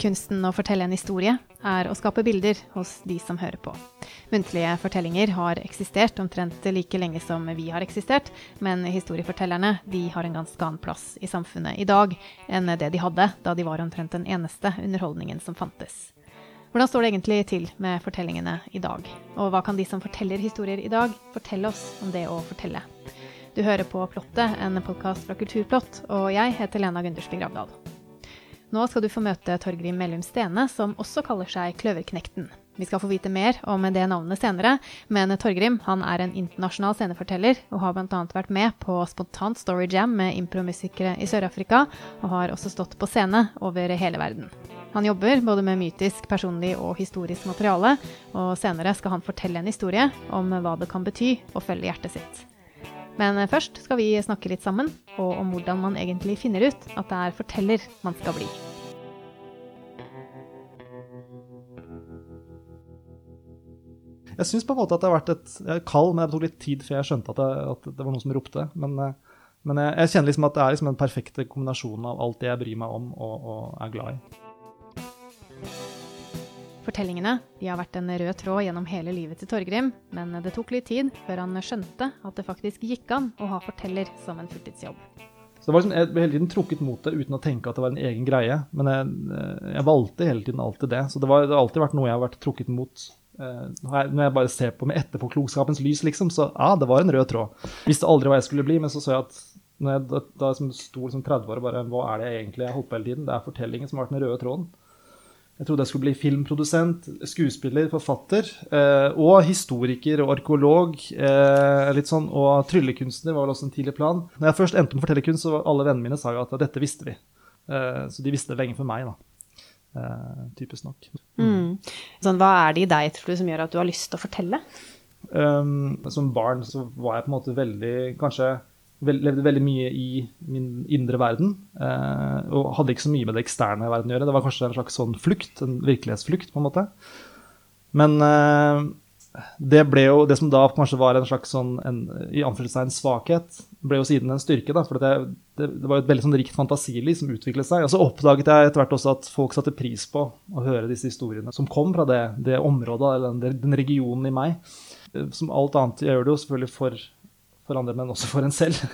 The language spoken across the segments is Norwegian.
Kunsten å fortelle en historie er å skape bilder hos de som hører på. Muntlige fortellinger har eksistert omtrent like lenge som vi har eksistert, men historiefortellerne har en ganske annen plass i samfunnet i dag enn det de hadde da de var omtrent den eneste underholdningen som fantes. Hvordan står det egentlig til med fortellingene i dag? Og hva kan de som forteller historier i dag, fortelle oss om det å fortelle? Du hører på Plottet, en podkast fra Kulturplott, og jeg heter Lena Gundersby Gravdal. Nå skal du få møte Torgrim Mellum Stene, som også kaller seg Kløverknekten. Vi skal få vite mer om det navnet senere, men Torgrim han er en internasjonal sceneforteller og har bl.a. vært med på spontant Story Jam med impromusikere i Sør-Afrika, og har også stått på scene over hele verden. Han jobber både med mytisk, personlig og historisk materiale, og senere skal han fortelle en historie om hva det kan bety å følge hjertet sitt. Men først skal vi snakke litt sammen, og om hvordan man egentlig finner ut at det er forteller man skal bli. Jeg syns på en måte at det har vært et kall, men det tok litt tid før jeg skjønte at det, at det var noen som ropte. Men, eh, men jeg, jeg, kjenner liksom at det er liksom den perfekte kombinasjonen av alt det jeg bryr meg om og, og er glad i. Fortellingene de har vært en rød tråd gjennom hele livet til Torgrim, men det tok litt tid før han skjønte at det faktisk gikk an å ha forteller som en fulltidsjobb. Så det var liksom, Jeg ble hele tiden trukket mot det uten å tenke at det var en egen greie. Men jeg, jeg valgte hele tiden alltid det. Så det, var, det, har alltid vært noe jeg har vært trukket mot. Eh, når jeg bare ser på med etterpåklokskapens lys, liksom, så ja, det var en rød tråd. Visste aldri hva jeg skulle bli, men så så jeg at når jeg da, da sto liksom 30 år og bare Hva er det jeg egentlig jeg holdt på hele tiden? Det er fortellingen som har vært den røde tråden. Jeg trodde jeg skulle bli filmprodusent, skuespiller, forfatter. Eh, og historiker og arkeolog. Eh, litt sånn, Og tryllekunstner var vel også en tidlig plan. Når jeg først endte med fortellerkunst, så var alle vennene mine sa at dette visste vi. Eh, så de visste det lenge for meg, da. Eh, typisk nok. Mm. Sånn, hva er det i deg tror du, som gjør at du har lyst til å fortelle? Um, som barn så var jeg på en måte veldig Kanskje levde veldig mye i min indre verden. Eh, og hadde ikke så mye med det eksterne i verden å gjøre. Det var kanskje en slags sånn flukt, en virkelighetsflukt, på en måte. Men eh, det ble jo Det som da kanskje var en slags sånn en, i svakhet, ble jo siden en styrke. da, For det, det, det, var jo et veldig sånn rikt fantasiliv som utviklet seg. Og så oppdaget jeg etter hvert også at folk satte pris på å høre disse historiene som kom fra det, det området, eller den, den regionen i meg. Som alt annet jeg gjør det jo selvfølgelig for for andre, men også for en selv.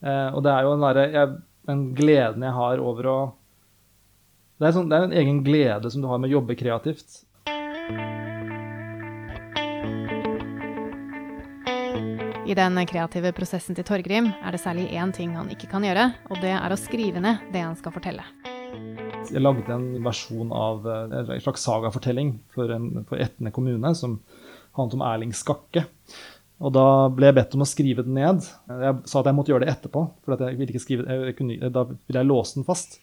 Eh, og det er jo den, der, den gleden jeg har over å det er, sånn, det er, en egen glede som du har med å jobbe kreativt. I den kreative prosessen til Torgrim er det særlig én ting han ikke kan gjøre, og det er å skrive ned det han skal fortelle. Jeg lagde en versjon av eh, en slags sagafortelling for, en, for Etne kommune som handlet om Erling Skakke. Og da ble jeg bedt om å skrive den ned. Jeg sa at jeg måtte gjøre det etterpå, for jeg ville ikke skrive, jeg kunne, da ville jeg låse den fast.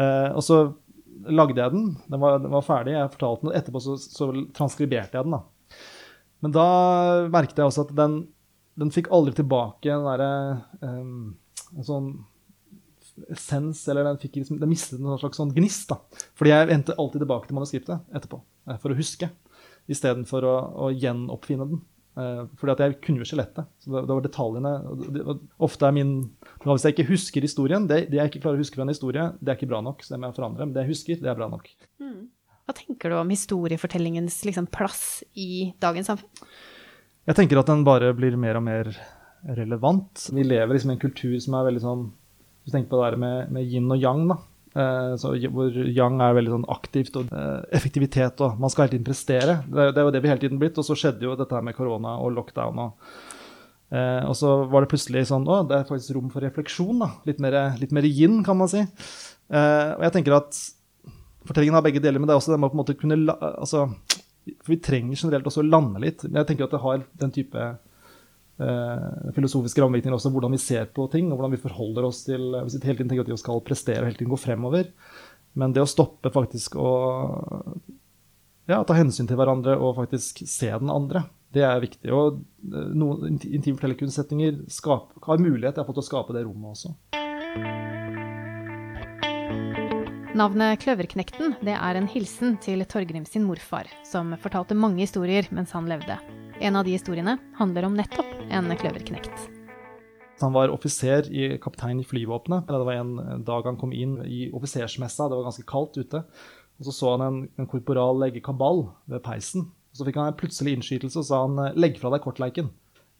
Eh, og så lagde jeg den. Den var, den var ferdig. Jeg fortalte den, etterpå så, så, transkriberte jeg den. da. Men da merket jeg også at den, den fikk aldri tilbake en derre eh, sånn essens, eller den, fikk liksom, den mistet en slags sånn gnist. da. Fordi jeg endte alltid tilbake til manuskriptet etterpå, eh, for å huske, istedenfor å, å gjenoppfinne den. Uh, fordi at jeg kunne jo skjelettet. Så det, var detaljene. Det, ofte er min Hvis jeg ikke husker historien, det, det, jeg ikke klarer å huske fra en historie, det er ikke bra nok. Så det må jeg forandre. Men det jeg husker, det er bra nok. Mm. Hva tenker du om historiefortellingens liksom, plass i dagens samfunn? Jeg tenker at den bare blir mer og mer relevant. Vi lever liksom i en kultur som er veldig sånn Hvis du tenker på det der med, med yin og yang, da. Eh, så, hvor yang er veldig sånn aktivt og uh, effektivitet, og man skal hele tiden prestere. Det, er jo det vi hele tiden blitt. Og så skjedde jo dette her med korona og lockdown. Og, uh, og så var det plutselig sånn Å, det er faktisk rom for refleksjon. da, Litt mer, litt mer yin, kan man si. og jeg tenker at fortellingen har begge deler, men det er også det med å på en måte kunne altså, For vi trenger generelt også å lande litt. Men jeg tenker at det har den type eh, filosofiske rammevirkninger også, hvordan vi ser på ting, og hvordan vi forholder oss til Hvis vi hele tiden tenker at vi skal prestere og hele tiden gå fremover. Men det å stoppe faktisk å ja, ta hensyn til hverandre og faktisk se den andre, det er viktig. Og noen noen intimfortellerkunstsetninger har mulighet til å skape det rommet også. Navnet Kløverknekten det er en hilsen til Torgrim sin morfar, som fortalte mange historier mens han levde. En av de historiene handler om nettopp en kløverknekt. Han var offiser i kaptein i flyvåpenet. Det var en dag han kom inn i offisersmessa, det var ganske kaldt ute. Og så så han en, en korporal legge kabal ved peisen. Og så fikk han en plutselig innskytelse og sa han eh, 'legg fra deg kortleiken'.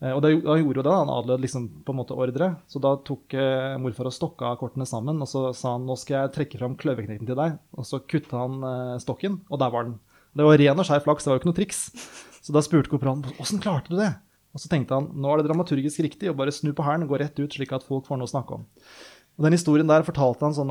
Eh, og da, han gjorde jo det, han adlød liksom på en måte ordre. Så da tok eh, morfar og stokka kortene sammen, og så sa han 'nå skal jeg trekke fram kløverknekten til deg'. Og så kutta han eh, stokken, og der var den. Det var ren og skjær flaks, det var jo ikke noe triks. Så da spurte Kopranen, 'åssen klarte du det'? Og så tenkte han nå er det dramaturgisk riktig å bare snu på hælen, gå rett ut, slik at folk får noe å snakke om. Og Den historien der fortalte han sånn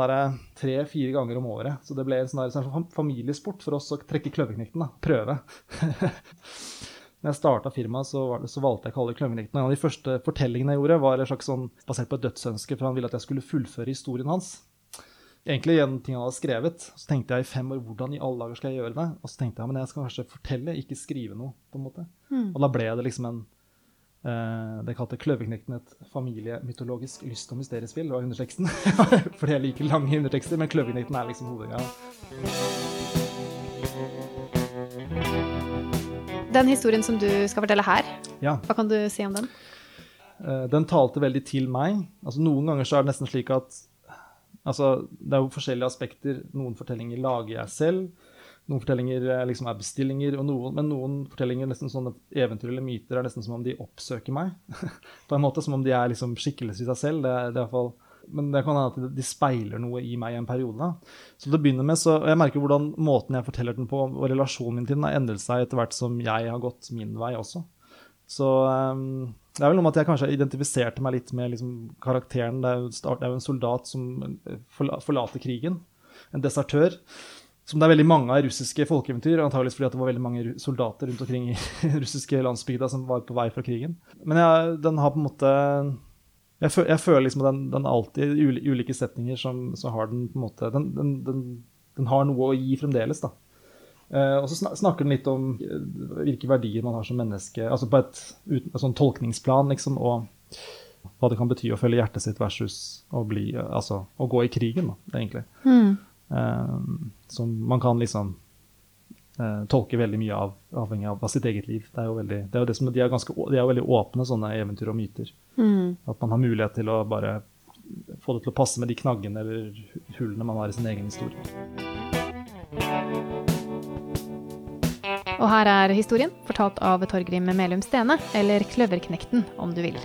tre-fire ganger om året. Så det ble en sånn, der, sånn familiesport for oss å trekke kløverknekten. Prøve. Når jeg starta firmaet, så, så, valgte jeg å kalle det Kløverknekten. En av de første fortellingene jeg gjorde, var slags sånn, basert på et dødsønske, for han ville at jeg skulle fullføre historien hans. Egentlig gjennom ting han hadde skrevet. Så tenkte jeg i fem år hvordan i alle dager skal jeg gjøre det? Og så tenkte jeg men jeg skal kanskje fortelle, ikke skrive noe. på en måte. Mm. Og da ble det liksom en Eh, det kalte Kløverknekten et familiemytologisk lyst- og mysteriespill. Det var underteksten. Fordi jeg liker lange undertekster, men Kløverknekten er liksom hovedgreia. Den historien som du skal fortelle her, ja. hva kan du si om den? Eh, den talte veldig til meg. Altså, noen ganger så er det nesten slik at altså, Det er jo forskjellige aspekter. Noen fortellinger lager jeg selv. Noen fortellinger liksom er bestillinger, noen, men noen fortellinger, nesten sånne eventyr eller myter, er nesten som om de oppsøker meg. på en måte Som om de er liksom skikkelser i seg selv. Det, det er fall, men det kan hende at de speiler noe i meg i en periode. Da. Så til å begynne med, så Jeg merker hvordan måten jeg forteller den på, og relasjonen min til den, har endret seg etter hvert som jeg har gått min vei også. Så um, det er vel noe med at jeg kanskje identifiserte meg litt med liksom, karakteren. Det er, jo, en soldat som forlater krigen. En desertør som det er veldig mange av russiske folkeeventyr, antageligvis fordi det var veldig mange soldater rundt omkring i russiske landsbygda som var på vei fra krigen. Men jeg, den har på en måte Jeg, føler, jeg føler liksom at den, den alltid, i ulike setninger, som, så har den på en måte den, den, den, har noe å gi fremdeles, da. Eh, og så snakker den litt om eh, hvilke verdier man har som menneske, altså på et, et, sånn tolkningsplan, liksom, og hva det kan bety å følge hjertet sitt versus å, bli, altså, å gå i krigen, da, egentlig. Mm. Um, som man kan liksom uh, tolke veldig mye av, avhengig av, av, sitt eget liv. Det er jo veldig, det er jo det som, de, er ganske, de er veldig åpne, sånne eventyr og myter. Mm. At man har mulighet til å bare få det til å passe med de knaggene eller hullene man har i sin egen historie. Og her er historien, fortalt av Torgrim Melum Stene, eller Kløverknekten, om du vil.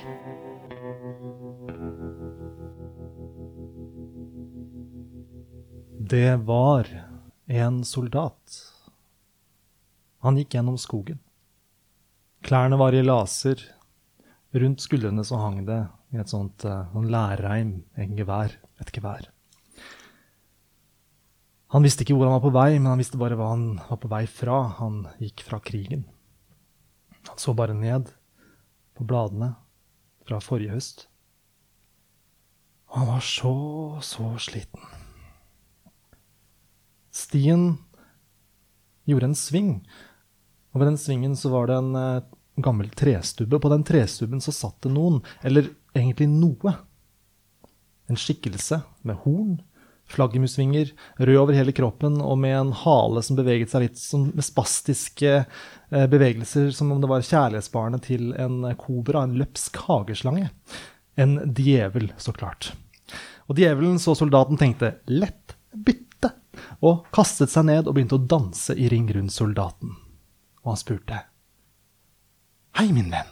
Det var en soldat. Han gikk gjennom skogen. Klærne var i laser. Rundt skuldrene så hang det i et sånt uh, lærreim en gevær, et gevær. Han visste ikke hvor han var på vei, men han visste bare hva han var på vei fra. Han gikk fra krigen. Han så bare ned på bladene fra forrige høst. Og han var så, så sliten. Stien gjorde en sving, og ved den svingen så var det en uh, gammel trestubbe. På den trestubben så satt det noen, eller egentlig noe. En skikkelse med horn, flaggermusvinger, rød over hele kroppen og med en hale som beveget seg litt som med spastiske uh, bevegelser, som om det var kjærlighetsbarnet til en kobra, en løpsk hageslange. En djevel, så klart. Og djevelen så soldaten tenkte lett bytte og kastet seg ned og begynte å danse i ring rundt soldaten. Og han spurte. Hei, min venn,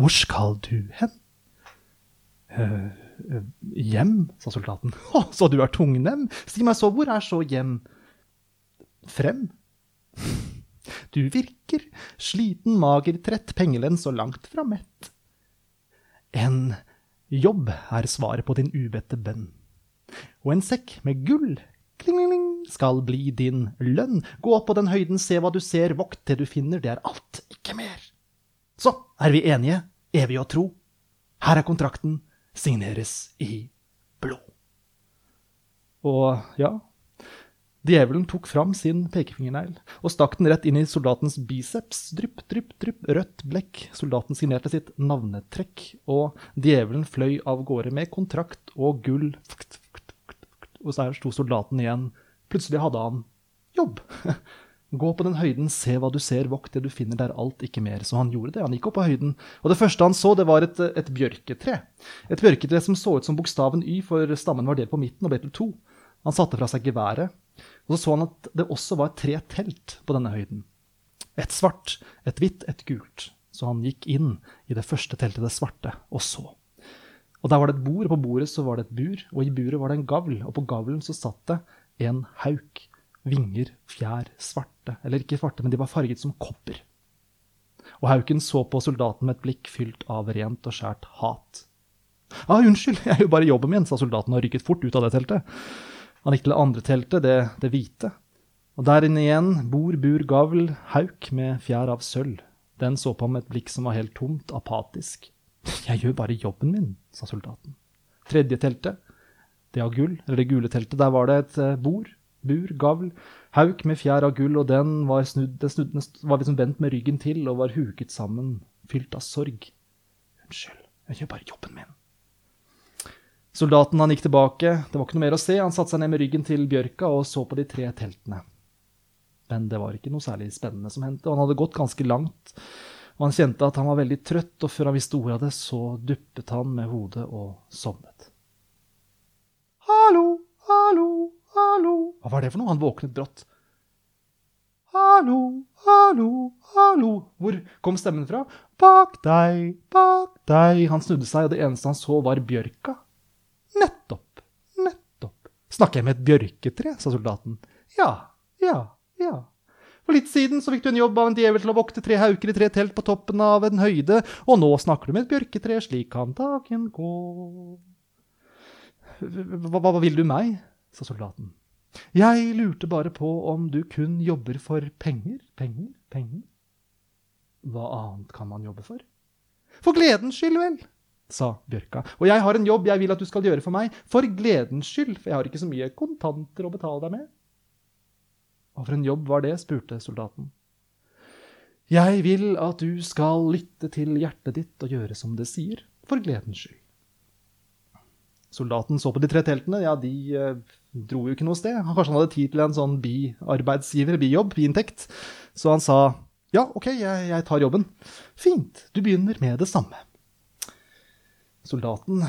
hvor skal du hen? Uh, hjem, sa soldaten. Å, så du er tungnem? Si meg så, hvor er så hjem? Frem. Du virker sliten, mager, trett, pengelens og langt fra mett. En jobb er svaret på din ubedte bønn. Og en sekk med gull kling, skal bli din lønn. Gå opp på den høyden, se hva du ser, vokt det du finner, det er alt, ikke mer. Så er vi enige, evig å tro. Her er kontrakten, signeres i blod. Og ja, djevelen tok fram sin pekefingernegl og stakk den rett inn i soldatens biceps. Drypp, drypp, drypp, rødt blekk. Soldaten signerte sitt navnetrekk, og djevelen fløy av gårde med kontrakt og gull og så sto soldaten igjen. Plutselig hadde han jobb. Gå på den høyden, se hva du ser, vokt det du finner der, alt, ikke mer. Så han gjorde det. Han gikk opp på høyden. Og det første han så, det var et, et bjørketre. Et bjørketre som så ut som bokstaven Y, for stammen var delt på midten og ble til to. Han satte fra seg geværet, Og så så han at det også var tre telt på denne høyden. Et svart, et hvitt, et gult. Så han gikk inn i det første teltet, det svarte, og så. Og Der var det et bord, og på bordet så var det et bur, og i buret var det en gavl. Og på gavlen så satt det en hauk. Vinger, fjær, svarte. Eller ikke svarte, men de var farget som kopper. Og hauken så på soldaten med et blikk fylt av rent og skjært hat. Ja, ah, unnskyld, jeg gjør bare jobben min, sa soldaten og rykket fort ut av det teltet. Han gikk til det andre teltet, det, det hvite. Og der inne igjen, bord, bur, gavl, hauk med fjær av sølv. Den så på ham med et blikk som var helt tomt, apatisk. Jeg gjør bare jobben min, sa soldaten. Tredje teltet, det av gull, eller det gule teltet, der var det et eh, bord, bur, gavl, hauk med fjær av gull, og den var, snudd, den snudd, var liksom vendt med ryggen til og var huket sammen, fylt av sorg. Unnskyld, jeg gjør bare jobben min. Soldaten han gikk tilbake, det var ikke noe mer å se, han satte seg ned med ryggen til bjørka og så på de tre teltene. Men det var ikke noe særlig spennende som hendte, og han hadde gått ganske langt. Og han kjente at han var veldig trøtt, og før han visste ordet av det, så duppet han med hodet og sovnet. Hallo, Hva var det for noe? Han våknet brått. Hallo, hallo, hallo Hvor kom stemmen fra? Bak deg, bak deg Han snudde seg, og det eneste han så, var bjørka. Nettopp, nettopp. Snakker jeg med et bjørketre, sa soldaten. Ja, ja, ja. For litt siden så fikk du en jobb av en djevel til å vokte tre hauker i tre telt på toppen av en høyde, og nå snakker du med et bjørketre, slik kan dagen gå. Hva, hva vil du meg? sa soldaten. Jeg lurte bare på om du kun jobber for penger, penger, penger. Hva annet kan man jobbe for? For gledens skyld, vel, sa Bjørka. Og jeg har en jobb jeg vil at du skal gjøre for meg, for gledens skyld, for jeg har ikke så mye kontanter å betale deg med. Hva for en jobb var det? spurte soldaten. Jeg vil at du skal lytte til hjertet ditt og gjøre som det sier, for gledens skyld. Soldaten så på de tre teltene. Ja, de eh, dro jo ikke noe sted. Kanskje han hadde tid til en sånn biarbeidsgiver, bijobb, biinntekt. Så han sa ja, OK, jeg, jeg tar jobben. Fint, du begynner med det samme soldaten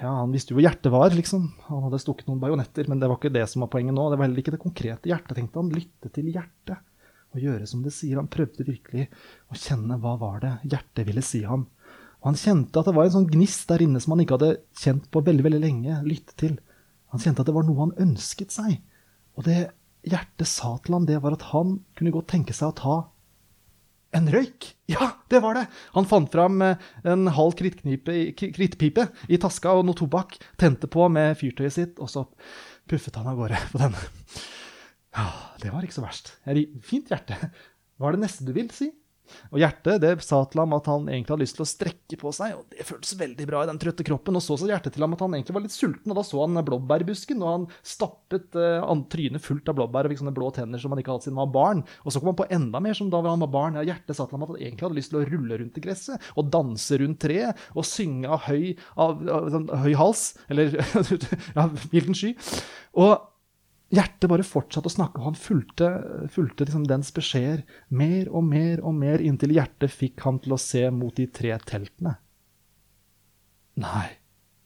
ja, han visste jo hvor hjertet var, liksom. Han hadde stukket noen bajonetter, men det var ikke det som var poenget nå. Det var heller ikke det konkrete hjertet, tenkte han. Lytte til hjertet og gjøre som det sier. Han prøvde virkelig å kjenne hva var det hjertet ville si ham. Og han kjente at det var en sånn gnist der inne som han ikke hadde kjent på veldig veldig lenge. lytte til. Han kjente at det var noe han ønsket seg. Og det hjertet sa til ham, det var at han kunne godt tenke seg å ta en røyk! Ja, det var det! Han fant fram eh, en halv krittpipe i taska og noe tobakk, tente på med fyrtøyet sitt, og så puffet han av gårde på den. Ja, det var ikke så verst. Fint hjerte. Hva er det neste du vil si? Og hjertet det sa til ham at han egentlig hadde lyst til å strekke på seg, og det føltes veldig bra i den trøtte kroppen. Og så sa hjertet til ham at han egentlig var litt sulten, og da så han blåbærbusken, og han stappet uh, trynet fullt av blåbær og fikk sånne blå tenner som han ikke hadde siden han var barn. Og så kom han på enda mer som da han var barn. Ja, hjertet sa til ham at han egentlig hadde lyst til å rulle rundt i gresset og danse rundt treet og synge av høy, av, av, av, av høy hals, eller ja, vilden sky. Og Hjertet bare fortsatte å snakke, og han fulgte, fulgte liksom dens beskjeder mer og mer og mer, inntil hjertet fikk han til å se mot de tre teltene. Nei,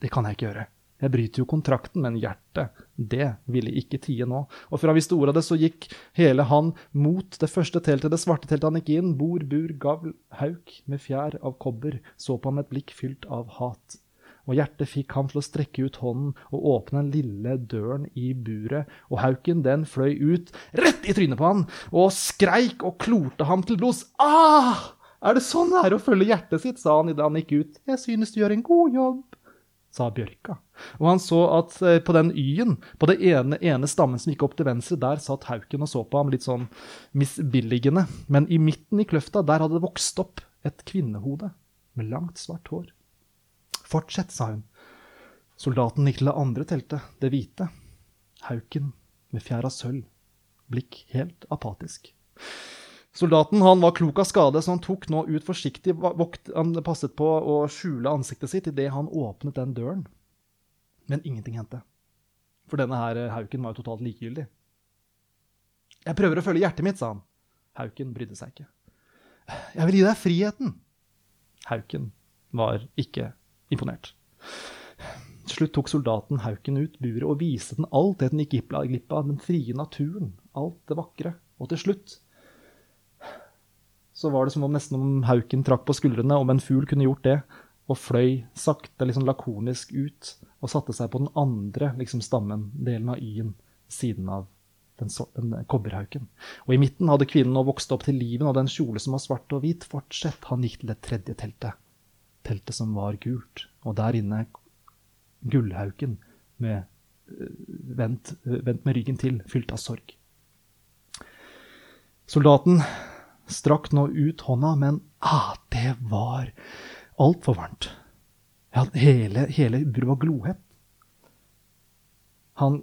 det kan jeg ikke gjøre. Jeg bryter jo kontrakten, men hjertet, det ville ikke tie nå. Og fra vi ordet av det, så gikk hele han mot det første teltet, det svarte teltet han gikk inn, bord, bur, gavl, hauk med fjær av kobber, så på ham et blikk fylt av hat og hjertet fikk ham til å strekke ut hånden og åpne den lille døren i buret, og hauken den fløy ut rett i trynet på han og skreik og klorte ham til blods. Ah! Er det sånn det er å følge hjertet sitt, sa han idet han gikk ut. Jeg synes du gjør en god jobb, sa bjørka. Og han så at eh, på den y-en, på det ene, ene stammen som gikk opp til venstre, der satt hauken og så på ham litt sånn misbilligende. Men i midten i kløfta, der hadde det vokst opp et kvinnehode med langt, svart hår. Fortsett, sa hun. Soldaten gikk til det andre teltet, det hvite. Hauken med fjær av sølv. Blikk helt apatisk. Soldaten han var klok av skade, så han tok nå ut forsiktig vokt. Han passet på å skjule ansiktet sitt idet han åpnet den døren. Men ingenting hendte. For denne her hauken var jo totalt likegyldig. Jeg prøver å følge hjertet mitt, sa han. Hauken brydde seg ikke. Jeg vil gi deg friheten. Hauken var ikke imponert. Til slutt tok soldaten hauken ut buret og viste den alt det den gikk glipp av, den frie naturen, alt det vakre. Og til slutt så var det som om nesten om hauken trakk på skuldrene, om en fugl kunne gjort det, og fløy sakte, liksom lakonisk ut og satte seg på den andre liksom, stammen, delen av y-en, siden av den, den kobberhauken. Og i midten hadde kvinnen nå vokst opp til livet, og den kjole som var svart og hvit, fortsett. Han gikk til det tredje teltet, teltet som var gult, og der inne gullhauken med, eh, vendt, eh, vendt med ryggen til, fylt av sorg. Soldaten strakk nå ut hånda, men ah, det var altfor varmt. Ja, hele, hele buret var glohett. Han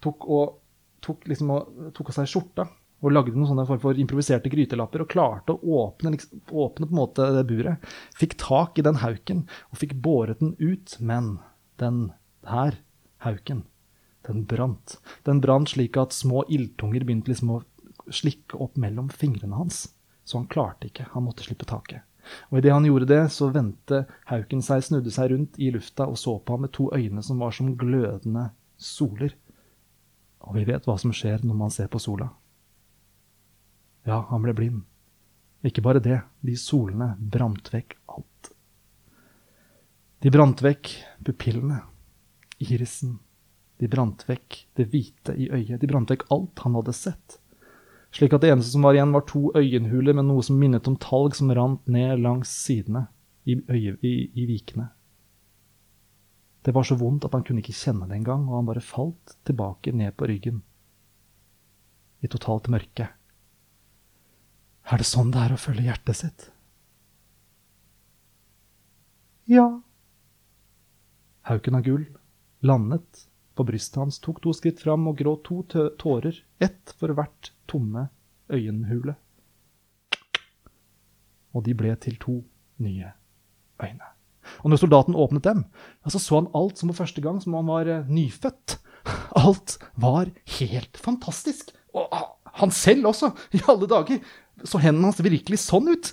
tok, og, tok, liksom, og, tok av seg skjorta og lagde noen sånne for improviserte grytelapper og klarte å åpne, liksom, åpne på en måte det buret. Fikk tak i den hauken og fikk båret den ut, men den her hauken, den brant. Den brant slik at små ildtunger begynte liksom å slikke opp mellom fingrene hans. Så han klarte ikke, han måtte slippe taket. Og idet han gjorde det, så vendte hauken seg, snudde seg rundt i lufta og så på ham med to øyne som var som glødende soler. Og vi vet hva som skjer når man ser på sola. Ja, han ble blind. Ikke bare det, de solene brant vekk alt. De brant vekk pupillene, irisen, de brant vekk det hvite i øyet, de brant vekk alt han hadde sett slik at det eneste som var igjen, var to øyenhuler med noe som minnet om talg som rant ned langs sidene i, øye, i, i vikene. Det var så vondt at han kunne ikke kjenne det engang, og han bare falt tilbake ned på ryggen. I totalt mørke. Er det sånn det er å følge hjertet sitt? Ja. Hauken av gull landet på brystet hans, tok to skritt fram og gråt to tårer, ett for hvert tomme øyenhule. Og de ble til to nye øyne. Og når soldaten åpnet dem, så så han alt som på første gang, som om han var eh, nyfødt. Alt var helt fantastisk. Og ah, han selv også, i alle dager. Så hendene hans virkelig sånn ut.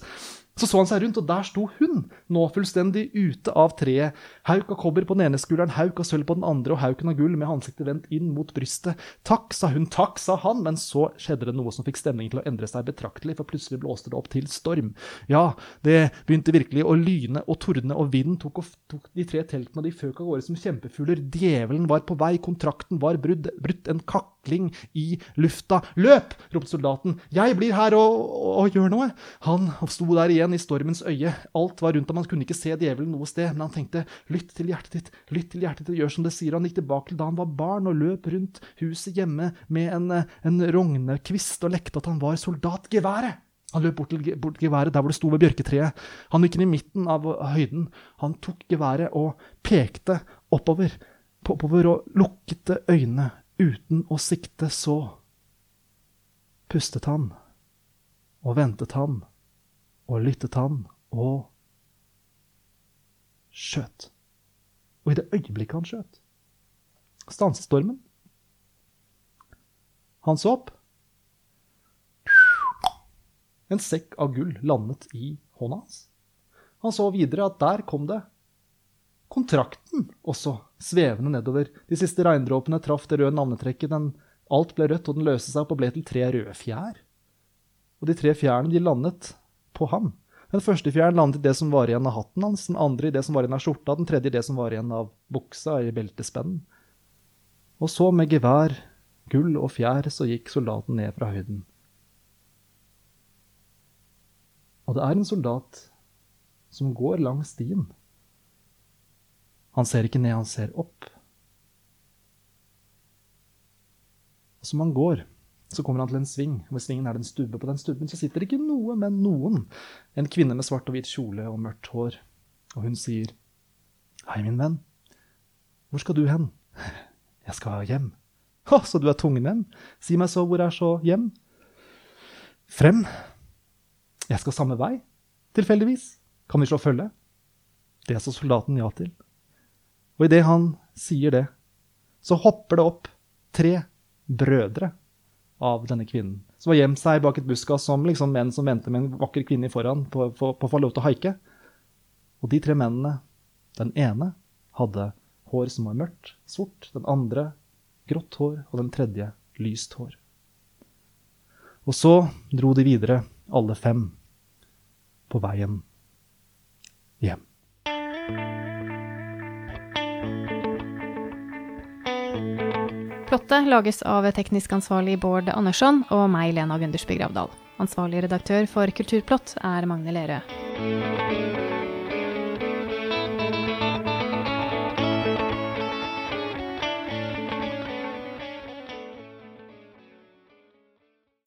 Så så han seg rundt, og der sto hun, nå fullstendig ute av treet. Hauk av kobber på den ene skulderen, hauk av sølv på den andre, og hauken av gull med ansiktet vendt inn mot brystet. Takk, sa hun, takk, sa han, men så skjedde det noe som fikk stemningen til å endre seg betraktelig, for plutselig blåste det opp til storm. Ja, det begynte virkelig å lyne og tordne, og vinden tok, og tok de tre teltene, og de føk av gårde som kjempefugler. Djevelen var på vei, kontrakten var brudd, brutt, en kakling i lufta. Løp! ropte soldaten. Jeg blir her og, og, og gjør noe. Han sto der igjen i stormens øye. Alt var rundt ham, han kunne ikke se djevelen noe sted. Men han tenkte, lytt til hjertet ditt, lytt til hjertet ditt, gjør som det sier. Han gikk tilbake til da han var barn og løp rundt huset hjemme med en, en rognekvist og lekte at han var soldatgeværet. Han løp bort til geværet der hvor det sto ved bjørketreet. Han gikk inn i midten av høyden. Han tok geværet og pekte oppover, oppover og lukket øynene uten å sikte. Så pustet han og ventet han og lyttet han og skjøt. Og i det øyeblikket han skjøt, stanset stormen. Han så opp. En sekk av gull landet i hånda hans. Han så videre at der kom det kontrakten også, svevende nedover. De siste regndråpene traff det røde navnetrekket. Den, alt ble rødt, og den løste seg opp og ble til tre røde fjær. Og de tre fjærene de landet på ham. Den første fjæren landet i det som var igjen av hatten hans, den andre i det som var igjen av skjorta, den tredje i det som var igjen av buksa i beltespennen. Og så, med gevær, gull og fjær, så gikk soldaten ned fra høyden. Og det er en soldat som går langs stien. Han ser ikke ned, han ser opp. Og som han går, så kommer han til en sving. Ved svingen er det en stubbe. På den stubben så sitter det ikke noe, men noen. En kvinne med svart og hvit kjole og mørkt hår. Og hun sier, 'Hei, min venn. Hvor skal du hen?' 'Jeg skal hjem.' 'Å, så du er tungnem? Si meg så, hvor er så hjem?' 'Frem. Jeg skal samme vei. Tilfeldigvis. Kan vi slå følge?' Det sa soldaten ja til. Og idet han sier det, så hopper det opp tre brødre av denne kvinnen. Som har gjemt seg bak et buskas som liksom menn som venter med en vakker kvinne foran på, på, på å få lov til å haike. Og de tre mennene, den ene hadde hår som var mørkt, sort, den andre grått hår, og den tredje lyst hår. Og så dro de videre, alle fem, på veien hjem. Plottet lages av teknisk ansvarlig Bård Andersson og meg, Lena Gundersby Gravdal. Ansvarlig redaktør for Kulturplott er Magne Lerøe.